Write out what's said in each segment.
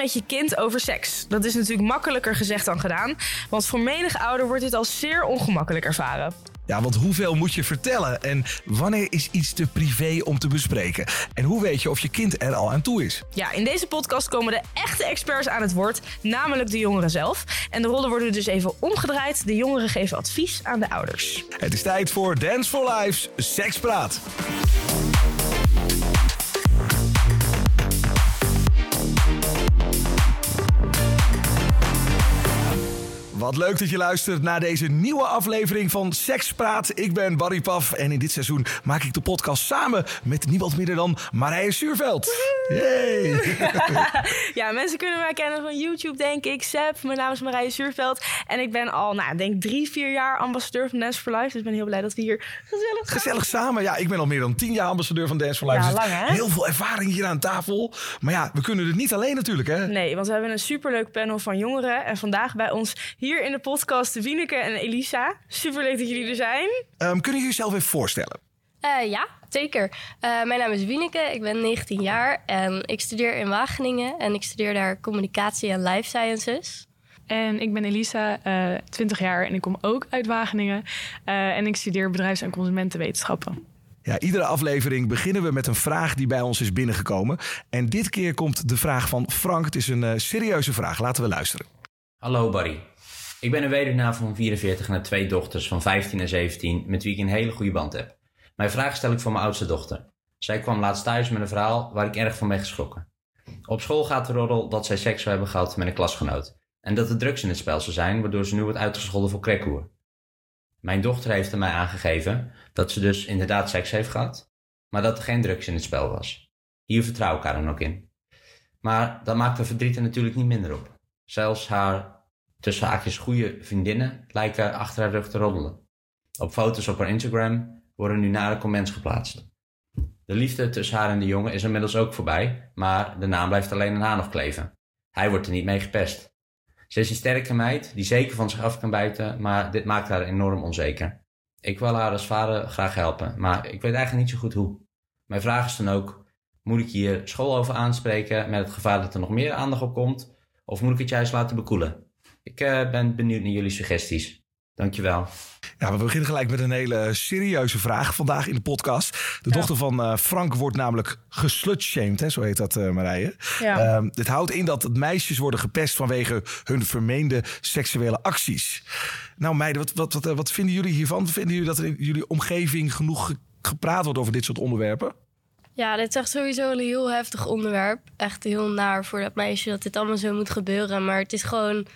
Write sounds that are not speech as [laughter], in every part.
met je kind over seks. Dat is natuurlijk makkelijker gezegd dan gedaan. Want voor menig ouder wordt dit als zeer ongemakkelijk ervaren. Ja, want hoeveel moet je vertellen? En wanneer is iets te privé om te bespreken? En hoe weet je of je kind er al aan toe is? Ja, in deze podcast komen de echte experts aan het woord, namelijk de jongeren zelf. En de rollen worden dus even omgedraaid. De jongeren geven advies aan de ouders. Het is tijd voor Dance for Life's Sekspraat. Wat leuk dat je luistert naar deze nieuwe aflevering van Sekspraat. Ik ben Barry Paf en in dit seizoen maak ik de podcast samen met niemand minder dan Marije Suurveld. Yay! [laughs] ja, mensen kunnen mij kennen van YouTube, denk ik. Seb, mijn naam is Marije Suurveld. En ik ben al, nou, denk drie, vier jaar ambassadeur van Dance for Life. Dus ik ben heel blij dat we hier gezellig samen... Gezellig samen, ja. Ik ben al meer dan tien jaar ambassadeur van Dance for Life. Ja, dus lang, hè? Heel veel ervaring hier aan tafel. Maar ja, we kunnen het niet alleen natuurlijk, hè? Nee, want we hebben een superleuk panel van jongeren. En vandaag bij ons hier hier in de podcast Wieneke en Elisa. Superleuk dat jullie er zijn. Um, kunnen jullie jezelf even voorstellen? Uh, ja, zeker. Uh, mijn naam is Wieneke, ik ben 19 jaar en ik studeer in Wageningen. En ik studeer daar communicatie en life sciences. En ik ben Elisa, uh, eh, 20 jaar en ik kom ook uit Wageningen. en ik studeer bedrijfs- en consumentenwetenschappen. Ja, iedere aflevering beginnen we met een vraag die bij ons is binnengekomen. En dit keer komt de vraag van Frank. Het is een serieuze vraag. Laten we luisteren. Hallo Barry. Ik ben een weduwnaar van 44 en heb twee dochters van 15 en 17 met wie ik een hele goede band heb. Mijn vraag stel ik voor mijn oudste dochter. Zij kwam laatst thuis met een verhaal waar ik erg van ben geschrokken. Op school gaat de roddel dat zij seks zou hebben gehad met een klasgenoot. En dat er drugs in het spel zou zijn, waardoor ze nu wordt uitgescholden voor crackhoer. Mijn dochter heeft er mij aangegeven dat ze dus inderdaad seks heeft gehad, maar dat er geen drugs in het spel was. Hier vertrouw ik haar dan ook in. Maar dat maakt de verdriet er natuurlijk niet minder op. Zelfs haar tussen haakjes goede vriendinnen lijken achter haar rug te roddelen. Op foto's op haar Instagram worden nu nare comments geplaatst. De liefde tussen haar en de jongen is inmiddels ook voorbij, maar de naam blijft alleen aan haar nog kleven. Hij wordt er niet mee gepest. Ze is een sterke meid die zeker van zich af kan bijten, maar dit maakt haar enorm onzeker. Ik wil haar als vader graag helpen, maar ik weet eigenlijk niet zo goed hoe. Mijn vraag is dan ook, moet ik hier school over aanspreken met het gevaar dat er nog meer aandacht op komt, of moet ik het juist laten bekoelen? Ik uh, ben benieuwd naar jullie suggesties. Dankjewel. Ja, we beginnen gelijk met een hele serieuze vraag vandaag in de podcast. De dochter van uh, Frank wordt namelijk geslutshamed, hè, zo heet dat, uh, Marije. Ja. Uh, dit houdt in dat meisjes worden gepest vanwege hun vermeende seksuele acties. Nou meiden, wat, wat, wat, wat vinden jullie hiervan? Vinden jullie dat er in jullie omgeving genoeg gepraat wordt over dit soort onderwerpen? Ja, dit is echt sowieso een heel heftig onderwerp. Echt heel naar voor dat meisje dat dit allemaal zo moet gebeuren. Maar het is gewoon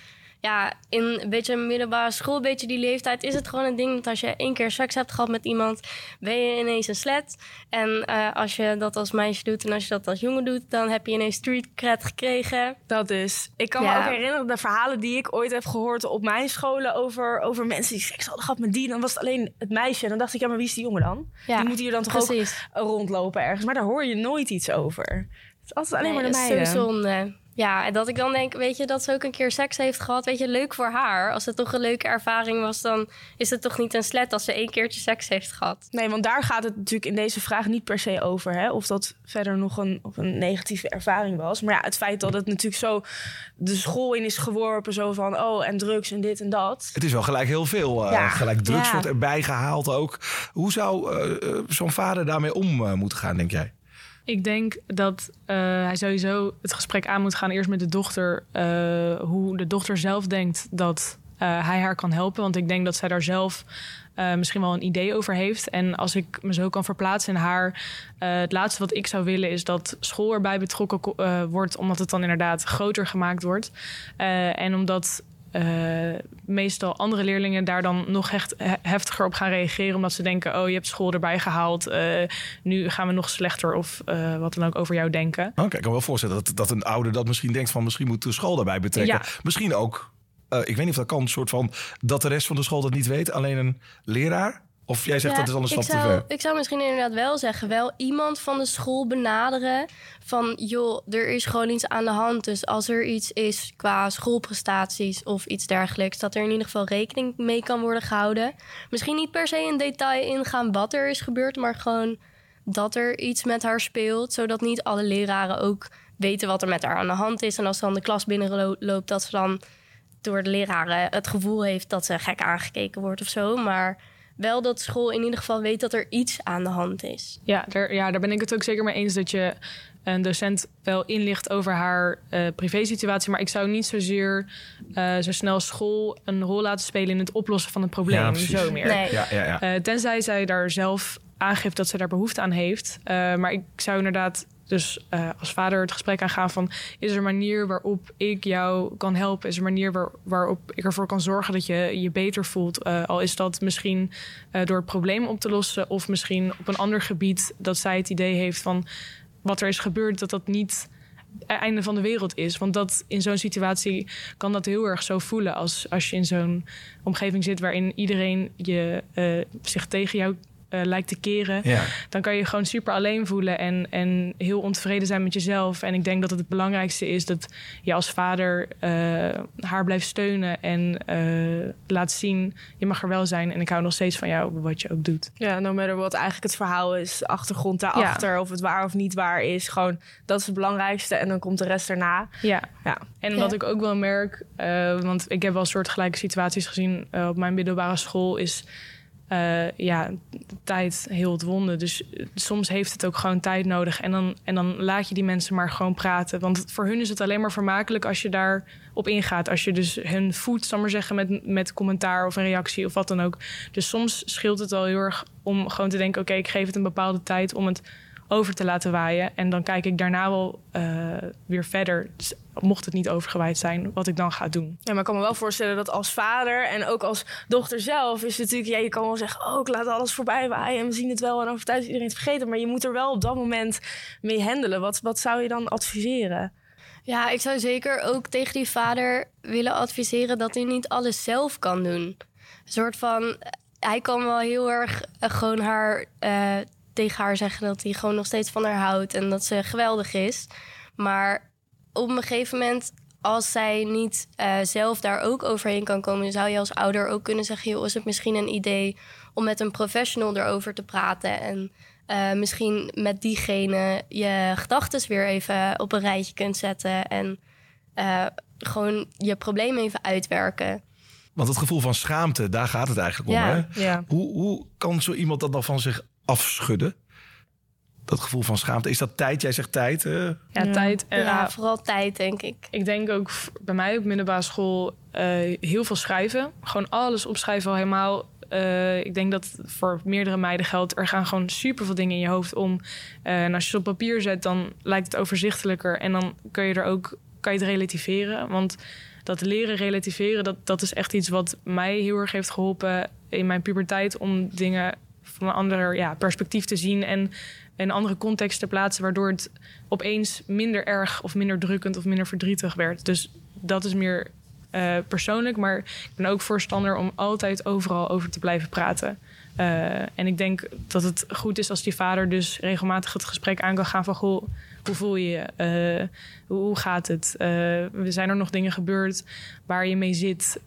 ja, in een beetje een middelbare school, een beetje die leeftijd, is het gewoon een ding dat als je één keer seks hebt gehad met iemand, ben je ineens een slet. En uh, als je dat als meisje doet en als je dat als jongen doet, dan heb je ineens street cred gekregen. Dat is. Ik kan me ook herinneren de verhalen die ik ooit heb gehoord op mijn scholen over, over mensen die seks hadden gehad met die. Dan was het alleen het meisje. En dan dacht ik, ja, maar wie is die jongen dan? Ja, die moet hier dan toch precies. ook rondlopen ergens. Maar daar hoor je nooit iets over. Het is altijd alleen maar de is zo zonde. Ja, en dat ik dan denk, weet je, dat ze ook een keer seks heeft gehad. Weet je, leuk voor haar. Als het toch een leuke ervaring was, dan is het toch niet een slet als ze één keertje seks heeft gehad. Nee, want daar gaat het natuurlijk in deze vraag niet per se over. Hè? Of dat verder nog een, of een negatieve ervaring was. Maar ja, het feit dat het natuurlijk zo de school in is geworpen. Zo van, oh, en drugs en dit en dat. Het is wel gelijk heel veel. Uh, ja. Gelijk drugs wordt erbij gehaald ook. Hoe zou uh, zo'n vader daarmee om moeten gaan, denk jij? Ik denk dat uh, hij sowieso het gesprek aan moet gaan eerst met de dochter. Uh, hoe de dochter zelf denkt dat uh, hij haar kan helpen. Want ik denk dat zij daar zelf misschien wel een idee over heeft. En als ik me zo kan verplaatsen in haar. het laatste wat ik zou willen is dat school erbij betrokken wordt. Omdat het dan inderdaad groter gemaakt wordt. en omdat meestal andere leerlingen daar dan nog echt heftiger op gaan reageren. Omdat ze denken: oh, je hebt school erbij gehaald. Uh, nu gaan we nog slechter of uh, wat dan ook over jou denken. Oké, okay, ik kan wel voorstellen dat, dat een ouder dat misschien denkt: van misschien moet de school daarbij betrekken. Ja. Misschien ook. ik weet niet of dat kan, een soort van dat de rest van de school dat niet weet. Alleen een leraar. Of jij zegt dat is anders een stap te ver? Ik zou misschien inderdaad wel zeggen, wel iemand van de school benaderen. Van joh, er is gewoon iets aan de hand. Dus als er iets is qua schoolprestaties of iets dergelijks, dat er in ieder geval rekening mee kan worden gehouden. Misschien niet per se in detail ingaan wat er is gebeurd, maar gewoon dat er iets met haar speelt. Zodat niet alle leraren ook weten wat er met haar aan de hand is. En als ze dan de klas binnenloopt, dat ze dan door de leraren het gevoel heeft dat ze gek aangekeken wordt of zo. Maar wel dat school in ieder geval weet dat er iets aan de hand is. Ja, daar, ja, daar ben ik het ook zeker mee eens dat je een docent wel inlicht over haar uh, privésituatie. Maar ik zou niet zozeer uh, zo snel school een rol laten spelen in het oplossen van het probleem. Ja, zo meer. Nee. Ja, ja, ja. Uh, tenzij zij daar zelf aangeeft dat ze daar behoefte aan heeft. maar ik zou inderdaad dus uh, als vader het gesprek aangaan van... is er een manier waarop ik jou kan helpen? Is er een manier waar, waarop ik ervoor kan zorgen dat je je beter voelt? Uh, al is dat misschien uh, door het probleem op te lossen... of misschien op een ander gebied dat zij het idee heeft van... wat er is gebeurd, dat dat niet het einde van de wereld is. Want dat in zo'n situatie kan dat heel erg zo voelen... als, als je in zo'n omgeving zit waarin iedereen je, zich tegen jou uh, lijkt te keren, ja. dan kan je gewoon super alleen voelen en, en heel ontevreden zijn met jezelf. En ik denk dat het het belangrijkste is dat je als vader uh, haar blijft steunen en uh, laat zien, je mag er wel zijn en ik hou nog steeds van jou, wat je ook doet. Ja, no matter wat eigenlijk het verhaal is, de achtergrond daarachter, ja. of het waar of niet waar is, gewoon dat is het belangrijkste en dan komt de rest erna. Ja, ja. en wat ik ook wel merk, want ik heb wel soortgelijke situaties gezien op mijn middelbare school, is uh, ja, tijd heel het wonde. Dus eh, soms heeft het ook gewoon tijd nodig. En dan, en dan laat je die mensen maar gewoon praten. Want voor hun is het alleen maar vermakelijk als je daarop ingaat. Als je dus hun voedt, zal maar zeggen, met, met commentaar of een reactie of wat dan ook. Dus soms scheelt het wel heel erg om gewoon te denken: oké, ik geef het een bepaalde tijd om het over te laten waaien. En dan kijk ik daarna wel uh, weer verder. Dus mocht het niet overgewaaid zijn, wat ik dan ga doen. Ja, maar ik kan me wel voorstellen dat als vader en ook als dochter zelf is natuurlijk, ja, je kan wel zeggen, oh, ik laat alles voorbij waaien en we zien het wel en over thuis iedereen het vergeten. Maar je moet er wel op dat moment mee handelen. Wat, wat zou je dan adviseren? Ja, ik zou zeker ook tegen die vader willen adviseren dat hij niet alles zelf kan doen. Een soort van, hij kan wel heel erg uh, gewoon haar uh, tegen haar zeggen dat hij gewoon nog steeds van haar houdt en dat ze geweldig is. Maar op een gegeven moment, als zij niet uh, zelf daar ook overheen kan komen, zou je als ouder ook kunnen zeggen: joh, is het misschien een idee om met een professional erover te praten en uh, misschien met diegene je gedachten weer even op een rijtje kunt zetten en uh, gewoon je probleem even uitwerken. Want het gevoel van schaamte, daar gaat het eigenlijk om. Hè? Ja. Hoe, hoe kan zo iemand dat dan van zich afschudden? Dat gevoel van schaamte. Is dat tijd? Jij zegt tijd. Uh... Ja, ja, tijd. En, ja, vooral tijd, denk ik. Ik denk ook bij mij op middelbare school uh, heel veel schrijven. Gewoon alles opschrijven al helemaal. Uh, ik denk dat voor meerdere meiden geldt. Er gaan gewoon super veel dingen in je hoofd om. en als je het op papier zet, dan lijkt het overzichtelijker. En dan kun je er ook kan je het relativeren. Want dat leren relativeren, dat, dat is echt iets wat mij heel erg heeft geholpen in mijn puberteit om dingen van een ander ja, perspectief te zien en een andere context te plaatsen, waardoor het opeens minder erg of minder drukkend of minder verdrietig werd. Dus dat is meer uh, persoonlijk, maar ik ben ook voorstander om altijd overal over te blijven praten. Uh, en ik denk dat het goed is als die vader dus regelmatig het gesprek aan kan gaan van goh, hoe voel je je? Uh, hoe gaat het? Zijn er nog dingen gebeurd waar je mee zit?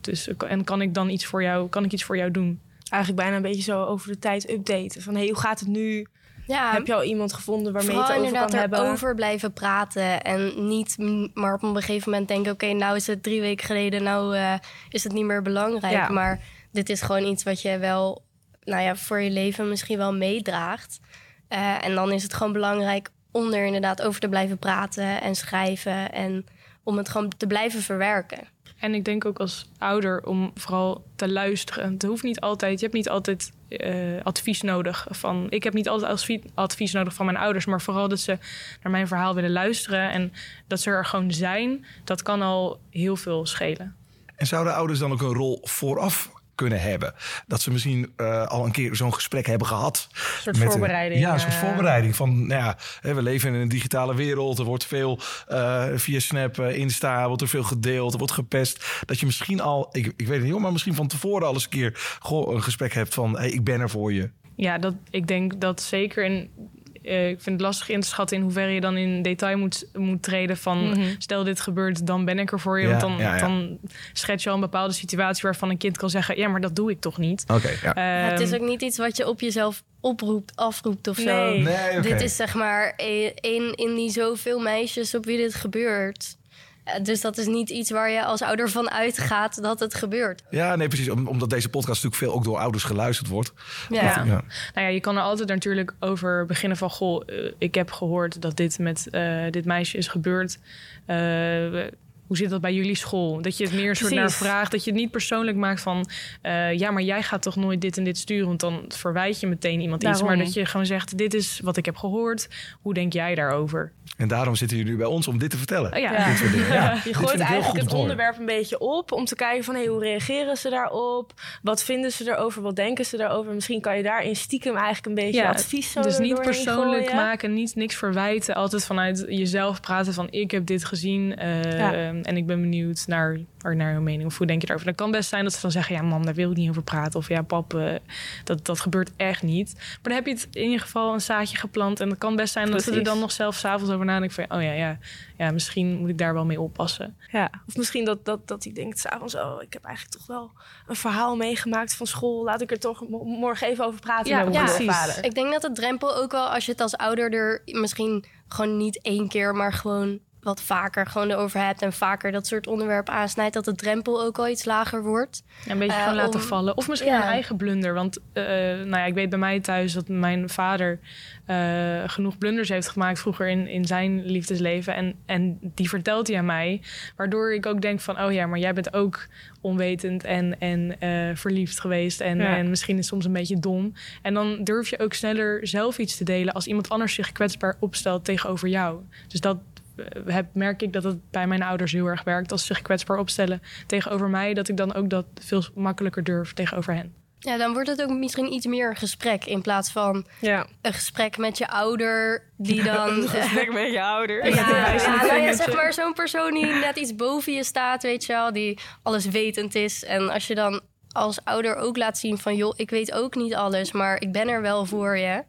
dus, en kan ik dan iets voor jou, kan ik iets voor jou doen? Eigenlijk bijna een beetje zo over de tijd updaten. Van hey, hoe gaat het nu? Ja, heb je al iemand gevonden waarmee je het over kan hebben? over blijven praten en niet maar op een gegeven moment denken... oké, okay, nou is het drie weken geleden, nou uh, is het niet meer belangrijk. Ja. Maar dit is gewoon iets wat je wel nou ja, voor je leven misschien wel meedraagt. Uh, en dan is het gewoon belangrijk om er inderdaad over te blijven praten en schrijven... en om het gewoon te blijven verwerken. En ik denk ook als ouder om vooral te luisteren. Het hoeft niet altijd, je hebt niet altijd uh, advies nodig van. Ik heb niet altijd advies nodig van mijn ouders, maar vooral dat ze naar mijn verhaal willen luisteren en dat ze er gewoon zijn. Dat kan al heel veel schelen. En zouden ouders dan ook een rol vooraf kunnen hebben. Dat ze misschien uh, al een keer zo'n gesprek hebben gehad. Een soort met voorbereiding. Een, ja, een soort voorbereiding. Van, nou ja, we leven in een digitale wereld. Er wordt veel uh, via Snap, Insta, wordt er veel gedeeld. Er wordt gepest. Dat je misschien al, ik, ik weet het niet, maar misschien van tevoren al eens een keer goh, een gesprek hebt van... Hey, ik ben er voor je. Ja, dat, ik denk dat zeker in uh, ik vind het lastig in te schatten in hoeverre je dan in detail moet, moet treden van mhm. stel dit gebeurt, dan ben ik er voor je. want dan, dan schets je al een bepaalde situatie waarvan een kind kan zeggen, ja, maar dat doe ik toch niet. Oké. ja. het is ehm, ook niet iets wat je op jezelf oproept, afroept of zo. Nee, Dit is zeg maar één in die zoveel meisjes op wie dit gebeurt. Eh, dus dat is niet iets waar je als ouder van uitgaat dat het gebeurt. Ja, nee, precies. omdat deze podcast natuurlijk veel ook door ouders geluisterd wordt. Ja. ja. Nou ja, je kan er altijd natuurlijk over beginnen van... goh, eh, ik heb gehoord dat dit met uh, dit meisje is gebeurd. Uh, hoe zit dat bij jullie school? Dat je het meer soort naar vraagt. Dat je het niet persoonlijk maakt van... Uh, ja, maar jij gaat toch nooit dit en dit sturen? Want dan verwijt je meteen iemand iets. Maar dat je gewoon zegt, dit is wat ik heb gehoord. Hoe denk jij daarover? En daarom zitten jullie nu bij ons om dit te vertellen. Oh, ja. ja. [laughs] ja. Je gooit eigenlijk het onderwerp een beetje op... om te kijken van, hey, hoe reageren ze daarop? Wat vinden ze erover? Wat denken ze erover? Misschien kan je daarin stiekem eigenlijk een beetje advies zo Dus niet persoonlijk maken, niet niks verwijten. Altijd vanuit jezelf praten van, ik heb dit gezien... Uh, en ik ben benieuwd naar, naar jouw mening. Of hoe denk je erover? Dan kan best zijn dat ze dan zeggen... ja, mam, daar wil ik niet over praten. Of ja, pap, uh, dat, dat gebeurt echt niet. Maar dan heb je het in ieder geval een zaadje geplant. En het kan best zijn dat ze er dan nog zelf s'avonds over nadenken... van oh ja, ja, ja, misschien moet ik daar wel mee oppassen. Ja, of misschien dat, dat, dat hij denkt s'avonds... oh, ik heb eigenlijk toch wel een verhaal meegemaakt van school. Laat ik er toch morgen even over praten ja, met mijn ja, vader. Ik denk dat het drempel ook wel, als je het als ouder er misschien gewoon niet één keer... maar gewoon wat vaker gewoon erover hebt en vaker dat soort onderwerpen aansnijdt, dat de drempel ook al iets lager wordt. een beetje uh, gewoon laten vallen. Of misschien een eigen blunder. Want uh, nou ja, ik weet bij mij thuis dat mijn vader uh, genoeg blunders heeft gemaakt vroeger in, in zijn liefdesleven. En, en die vertelt hij aan mij. Waardoor ik ook denk van, oh ja, maar jij bent ook onwetend en, en verliefd geweest. En, en misschien is soms een beetje dom. En dan durf je ook sneller zelf iets te delen als iemand anders zich kwetsbaar opstelt tegenover jou. Dus dat, heb, merk ik dat het bij mijn ouders heel erg werkt. Als ze zich kwetsbaar opstellen tegenover mij, dat ik dan ook dat veel makkelijker durf tegenover hen. Ja, dan wordt het ook misschien iets meer een gesprek in plaats van ja. een gesprek met je ouder die [laughs] dan... een gesprek met je ouder. [laughs] Ja, ja, nou zeg maar zo'n persoon die [laughs] net iets boven je staat, weet je wel, die alles wetend is. En als je dan als ouder ook laat zien van, joh, ik weet ook niet alles, maar ik ben er wel voor je.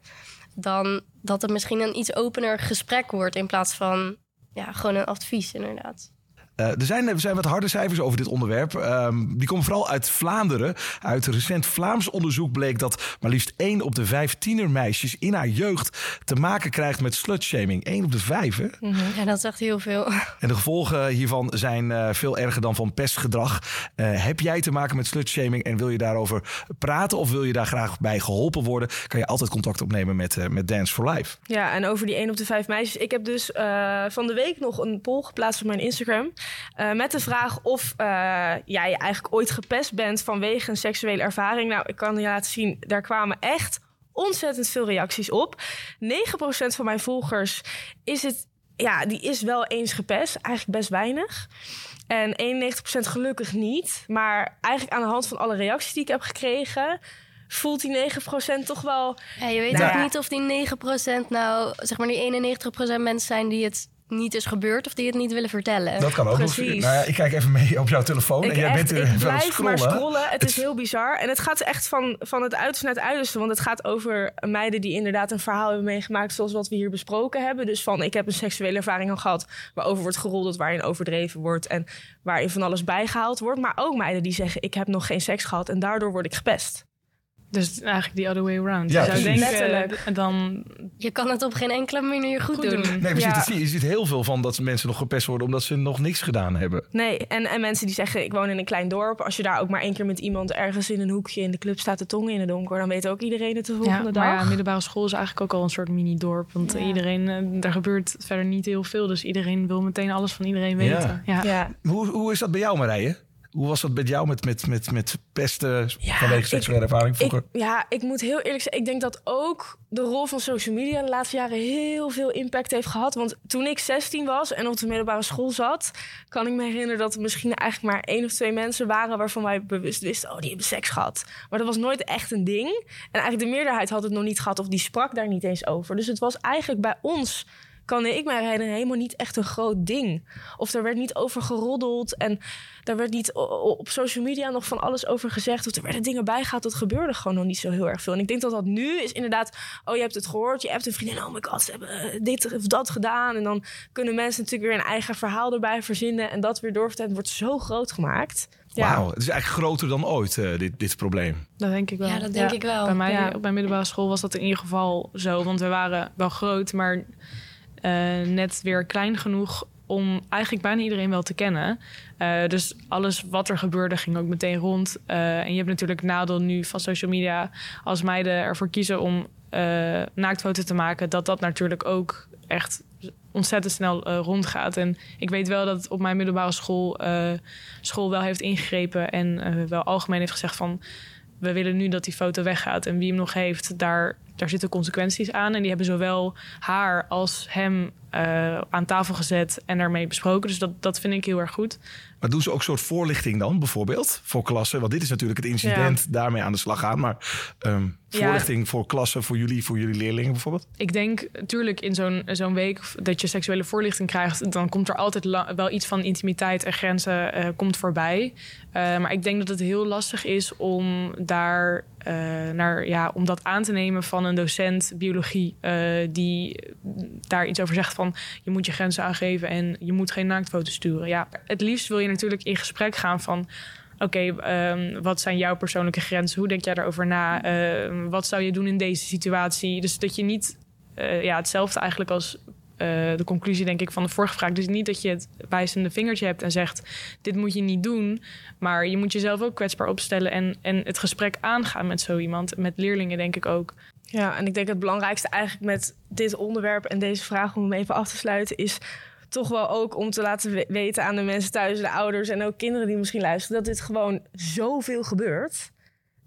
Dan dat het misschien een iets opener gesprek wordt in plaats van ja, gewoon een advies inderdaad. Uh, er, zijn, er zijn wat harde cijfers over dit onderwerp. Um, die komen vooral uit Vlaanderen. Uit recent Vlaams onderzoek bleek dat maar liefst 1 op de 5 tienermeisjes in haar jeugd te maken krijgt met slutshaming. 1 op de 5, hè? Mm -hmm. Ja, dat is echt heel veel. En de gevolgen hiervan zijn uh, veel erger dan van pestgedrag. Uh, heb jij te maken met slutshaming en wil je daarover praten of wil je daar graag bij geholpen worden? Kan je altijd contact opnemen met, met Dance for Life. Ja, en over die 1 op de 5 meisjes. Ik heb dus van de week nog een poll geplaatst op mijn Instagram. Uh, met de vraag of uh, jij eigenlijk ooit gepest bent vanwege een seksuele ervaring. Nou, ik kan je laten zien, daar kwamen echt ontzettend veel reacties op. 9% van mijn volgers is het, ja, die is wel eens gepest. Eigenlijk best weinig. En 91% gelukkig niet. Maar eigenlijk aan de hand van alle reacties die ik heb gekregen voelt die 9% toch wel. Ja, je weet nou, ook niet of die 9% nou, zeg maar, die 91% mensen zijn die het niet is gebeurd of die het niet willen vertellen. Dat kan ook Precies. Nou ja, ik kijk even mee op jouw telefoon ik en jij echt, bent er ik blijf scrollen. maar scrollen. Het, is heel bizar. En het gaat echt van, van het uiterste naar het uiterste. Want het gaat over meiden die inderdaad een verhaal hebben meegemaakt... zoals wat we hier besproken hebben. Dus van, ik heb een seksuele ervaring al gehad... waarover wordt gerold, waarin overdreven wordt... en waarin van alles bijgehaald wordt. Maar ook meiden die zeggen, ik heb nog geen seks gehad... en daardoor word ik gepest. Dus eigenlijk die other way around. Ja, je zou denken, Letterlijk. dan... Je kan het op geen enkele manier goed, doen. Nee, maar ja. je, ziet heel veel van dat mensen nog gepest worden... omdat ze nog niks gedaan hebben. Nee, en, en mensen die zeggen... ik woon in een klein dorp. Als je daar ook maar één keer met iemand ergens in een hoekje... in de club staat te tongen in het donker... dan weet ook iedereen het de volgende ja, dag. Maar ja, middelbare school is eigenlijk ook al een soort mini-dorp. Want iedereen, eh, daar gebeurt verder niet heel veel. Dus iedereen wil meteen alles van iedereen weten. Ja. Hoe, hoe is dat bij jou, Marije? Hoe was dat met jou met, met, met, met pesten ja, vanwege seksuele ervaring vroeger? ja, ik moet heel eerlijk zeggen, ik denk dat ook de rol van social media de laatste jaren heel veel impact heeft gehad. Want toen ik 16 was en op de middelbare school zat, kan ik me herinneren dat er misschien eigenlijk maar één of twee mensen waren waarvan wij bewust wisten, oh, die hebben seks gehad. Maar dat was nooit echt een ding. En eigenlijk de meerderheid had het nog niet gehad of die sprak daar niet eens over. Dus het was eigenlijk bij ons kan ik mij herinneren, helemaal niet echt een groot ding. Of er werd niet over geroddeld en er werd niet op social media nog van alles over gezegd. Of er werden dingen bijgehaald. Dat gebeurde gewoon nog niet zo heel erg veel. En ik denk dat dat nu is inderdaad, oh je hebt het gehoord, je hebt een vriendin, oh my god, ze hebben dit of dat gedaan. En dan kunnen mensen natuurlijk weer een eigen verhaal erbij verzinnen en dat weer doorvertellen. Het wordt zo groot gemaakt. Ja. Wauw, het is eigenlijk groter dan ooit, uh, dit, dit probleem. Dat denk ik wel. Ja, dat denk ik wel. Bij mij op mijn middelbare school was dat in ieder geval zo. Want we waren wel groot, maar net weer klein genoeg om eigenlijk bijna iedereen wel te kennen. Uh, dus alles wat er gebeurde ging ook meteen rond. en je hebt natuurlijk nadeel nu van social media... als meiden ervoor kiezen om naaktfoto's te maken... dat dat natuurlijk ook echt ontzettend snel uh, rondgaat. En ik weet wel dat op mijn middelbare school uh, school wel heeft ingegrepen en uh, wel algemeen heeft gezegd van we willen nu dat die foto weggaat. En wie hem nog heeft, daar, daar zitten consequenties aan. En die hebben zowel haar als hem aan tafel gezet en daarmee besproken. Dus dat, dat vind ik heel erg goed. Maar doen ze ook een soort voorlichting dan, bijvoorbeeld, voor klassen? Want dit is natuurlijk het incident, daarmee aan de slag gaan. Maar um, voorlichting voor klassen, voor jullie, voor jullie leerlingen bijvoorbeeld? Ik denk natuurlijk in zo'n zo'n week dat je seksuele voorlichting krijgt... dan komt er altijd wel iets van intimiteit en grenzen uh, komt voorbij. Uh, maar ik denk dat het heel lastig is om daar... Uh, naar, ja, om dat aan te nemen van een docent biologie die daar iets over zegt van je moet je grenzen aangeven en je moet geen naaktfoto's sturen. Ja, het liefst wil je natuurlijk in gesprek gaan van oké, um, wat zijn jouw persoonlijke grenzen? Hoe denk jij daarover na? Uh, wat zou je doen in deze situatie? Dus dat je niet uh, ja, hetzelfde eigenlijk als de conclusie, denk ik, van de vorige vraag. Dus niet dat je het wijzende vingertje hebt en zegt: dit moet je niet doen. Maar je moet jezelf ook kwetsbaar opstellen en, en het gesprek aangaan met zo iemand. Met leerlingen, denk ik ook. Ja, en ik denk het belangrijkste eigenlijk met dit onderwerp en deze vraag om hem even af te sluiten is toch wel ook om te laten weten aan de mensen thuis, de ouders en ook kinderen die misschien luisteren, dat dit gewoon zoveel gebeurt.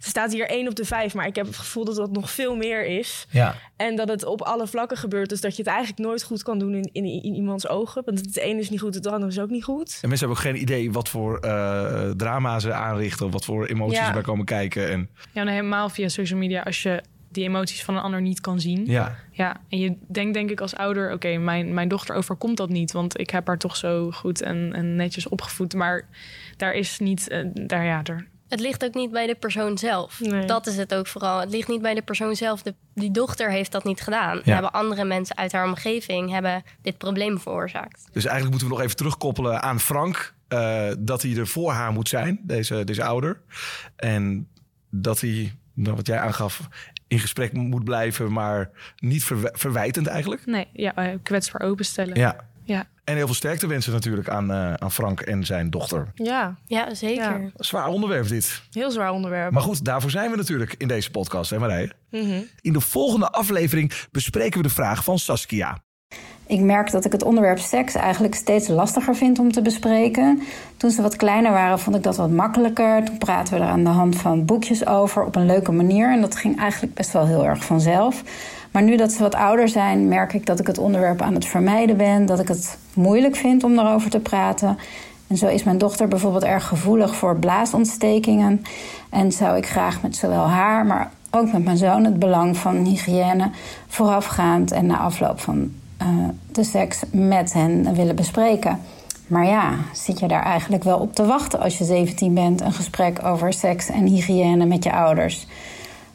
Er staat hier één op de vijf, maar ik heb het gevoel dat dat nog veel meer is. Ja. En dat het op alle vlakken gebeurt. Dus dat je het eigenlijk nooit goed kan doen in, in, in iemands ogen. Want het ene is niet goed, het andere is ook niet goed. En mensen hebben ook geen idee wat voor uh, drama ze aanrichten. Wat voor emoties ja. erbij komen kijken. En... Ja, nou helemaal via social media. Als je die emoties van een ander niet kan zien. Ja. Ja, en je denkt denk ik als ouder... oké, mijn, mijn dochter overkomt dat niet... want ik heb haar toch zo goed en, en netjes opgevoed. Maar daar is niet... Uh, daar, ja, er... Het ligt ook niet bij de persoon zelf. Nee. Dat is het ook vooral. Het ligt niet bij de persoon zelf. De, die dochter heeft dat niet gedaan. Ja. Hebben andere mensen uit haar omgeving hebben dit probleem veroorzaakt. Dus eigenlijk moeten we nog even terugkoppelen aan Frank... Uh, dat hij er voor haar moet zijn, deze, deze ouder. En dat hij, nou, wat jij aangaf, in gesprek moet blijven, maar niet verwijtend eigenlijk. Nee, ja, eh, kwetsbaar openstellen. Ja. Ja. En heel veel sterkte wensen natuurlijk aan, uh, aan Frank en zijn dochter. Ja, ja zeker. Ja. Zwaar onderwerp dit. Heel zwaar onderwerp. Maar goed, daarvoor zijn we natuurlijk in deze podcast, hè Marije? Mm -hmm. In de volgende aflevering bespreken we de vraag van Saskia. Ik merk dat ik het onderwerp seks eigenlijk steeds lastiger vind om te bespreken. Toen ze wat kleiner waren, vond ik dat wat makkelijker. Toen praten we er aan de hand van boekjes over op een leuke manier. En dat ging eigenlijk best wel heel erg vanzelf. Maar nu dat ze wat ouder zijn, merk ik dat ik het onderwerp aan het vermijden ben. Dat ik het moeilijk vind om daarover te praten. En zo is mijn dochter bijvoorbeeld erg gevoelig voor blaasontstekingen. En zou ik graag met zowel haar, maar ook met mijn zoon het belang van hygiëne voorafgaand en na afloop van uh, de seks met hen willen bespreken. Maar ja, zit je daar eigenlijk wel op te wachten als je 17 bent, een gesprek over seks en hygiëne met je ouders?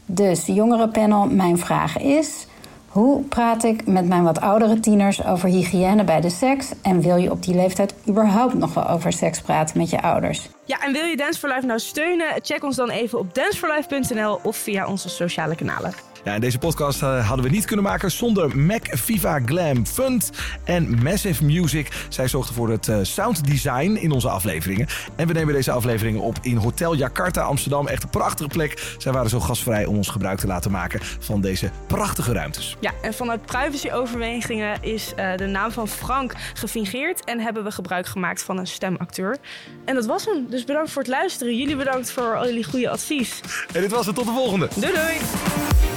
Dus, jongerenpanel, mijn vraag is: hoe praat ik met mijn wat oudere tieners over hygiëne bij de seks? En wil je op die leeftijd überhaupt nog wel over seks praten met je ouders? Ja, en wil je Dance for Life nou steunen? Check ons dan even op danceforlife.nl of via onze sociale kanalen. Ja, en deze podcast uh, hadden we niet kunnen maken zonder Mac Viva Glam Fund en Massive Music. Zij zorgden voor het uh, sound design in onze afleveringen. En we nemen deze afleveringen op in Hotel Jakarta Amsterdam. Echt een prachtige plek. Zij waren zo gastvrij om ons gebruik te laten maken van deze prachtige ruimtes. Ja, en vanuit privacyoverwegingen is uh, de naam van Frank gefingeerd en hebben we gebruik gemaakt van een stemacteur. En dat was hem. Dus bedankt voor het luisteren. Jullie bedankt voor al jullie goede advies. En dit was het. Tot de volgende. Doei doei.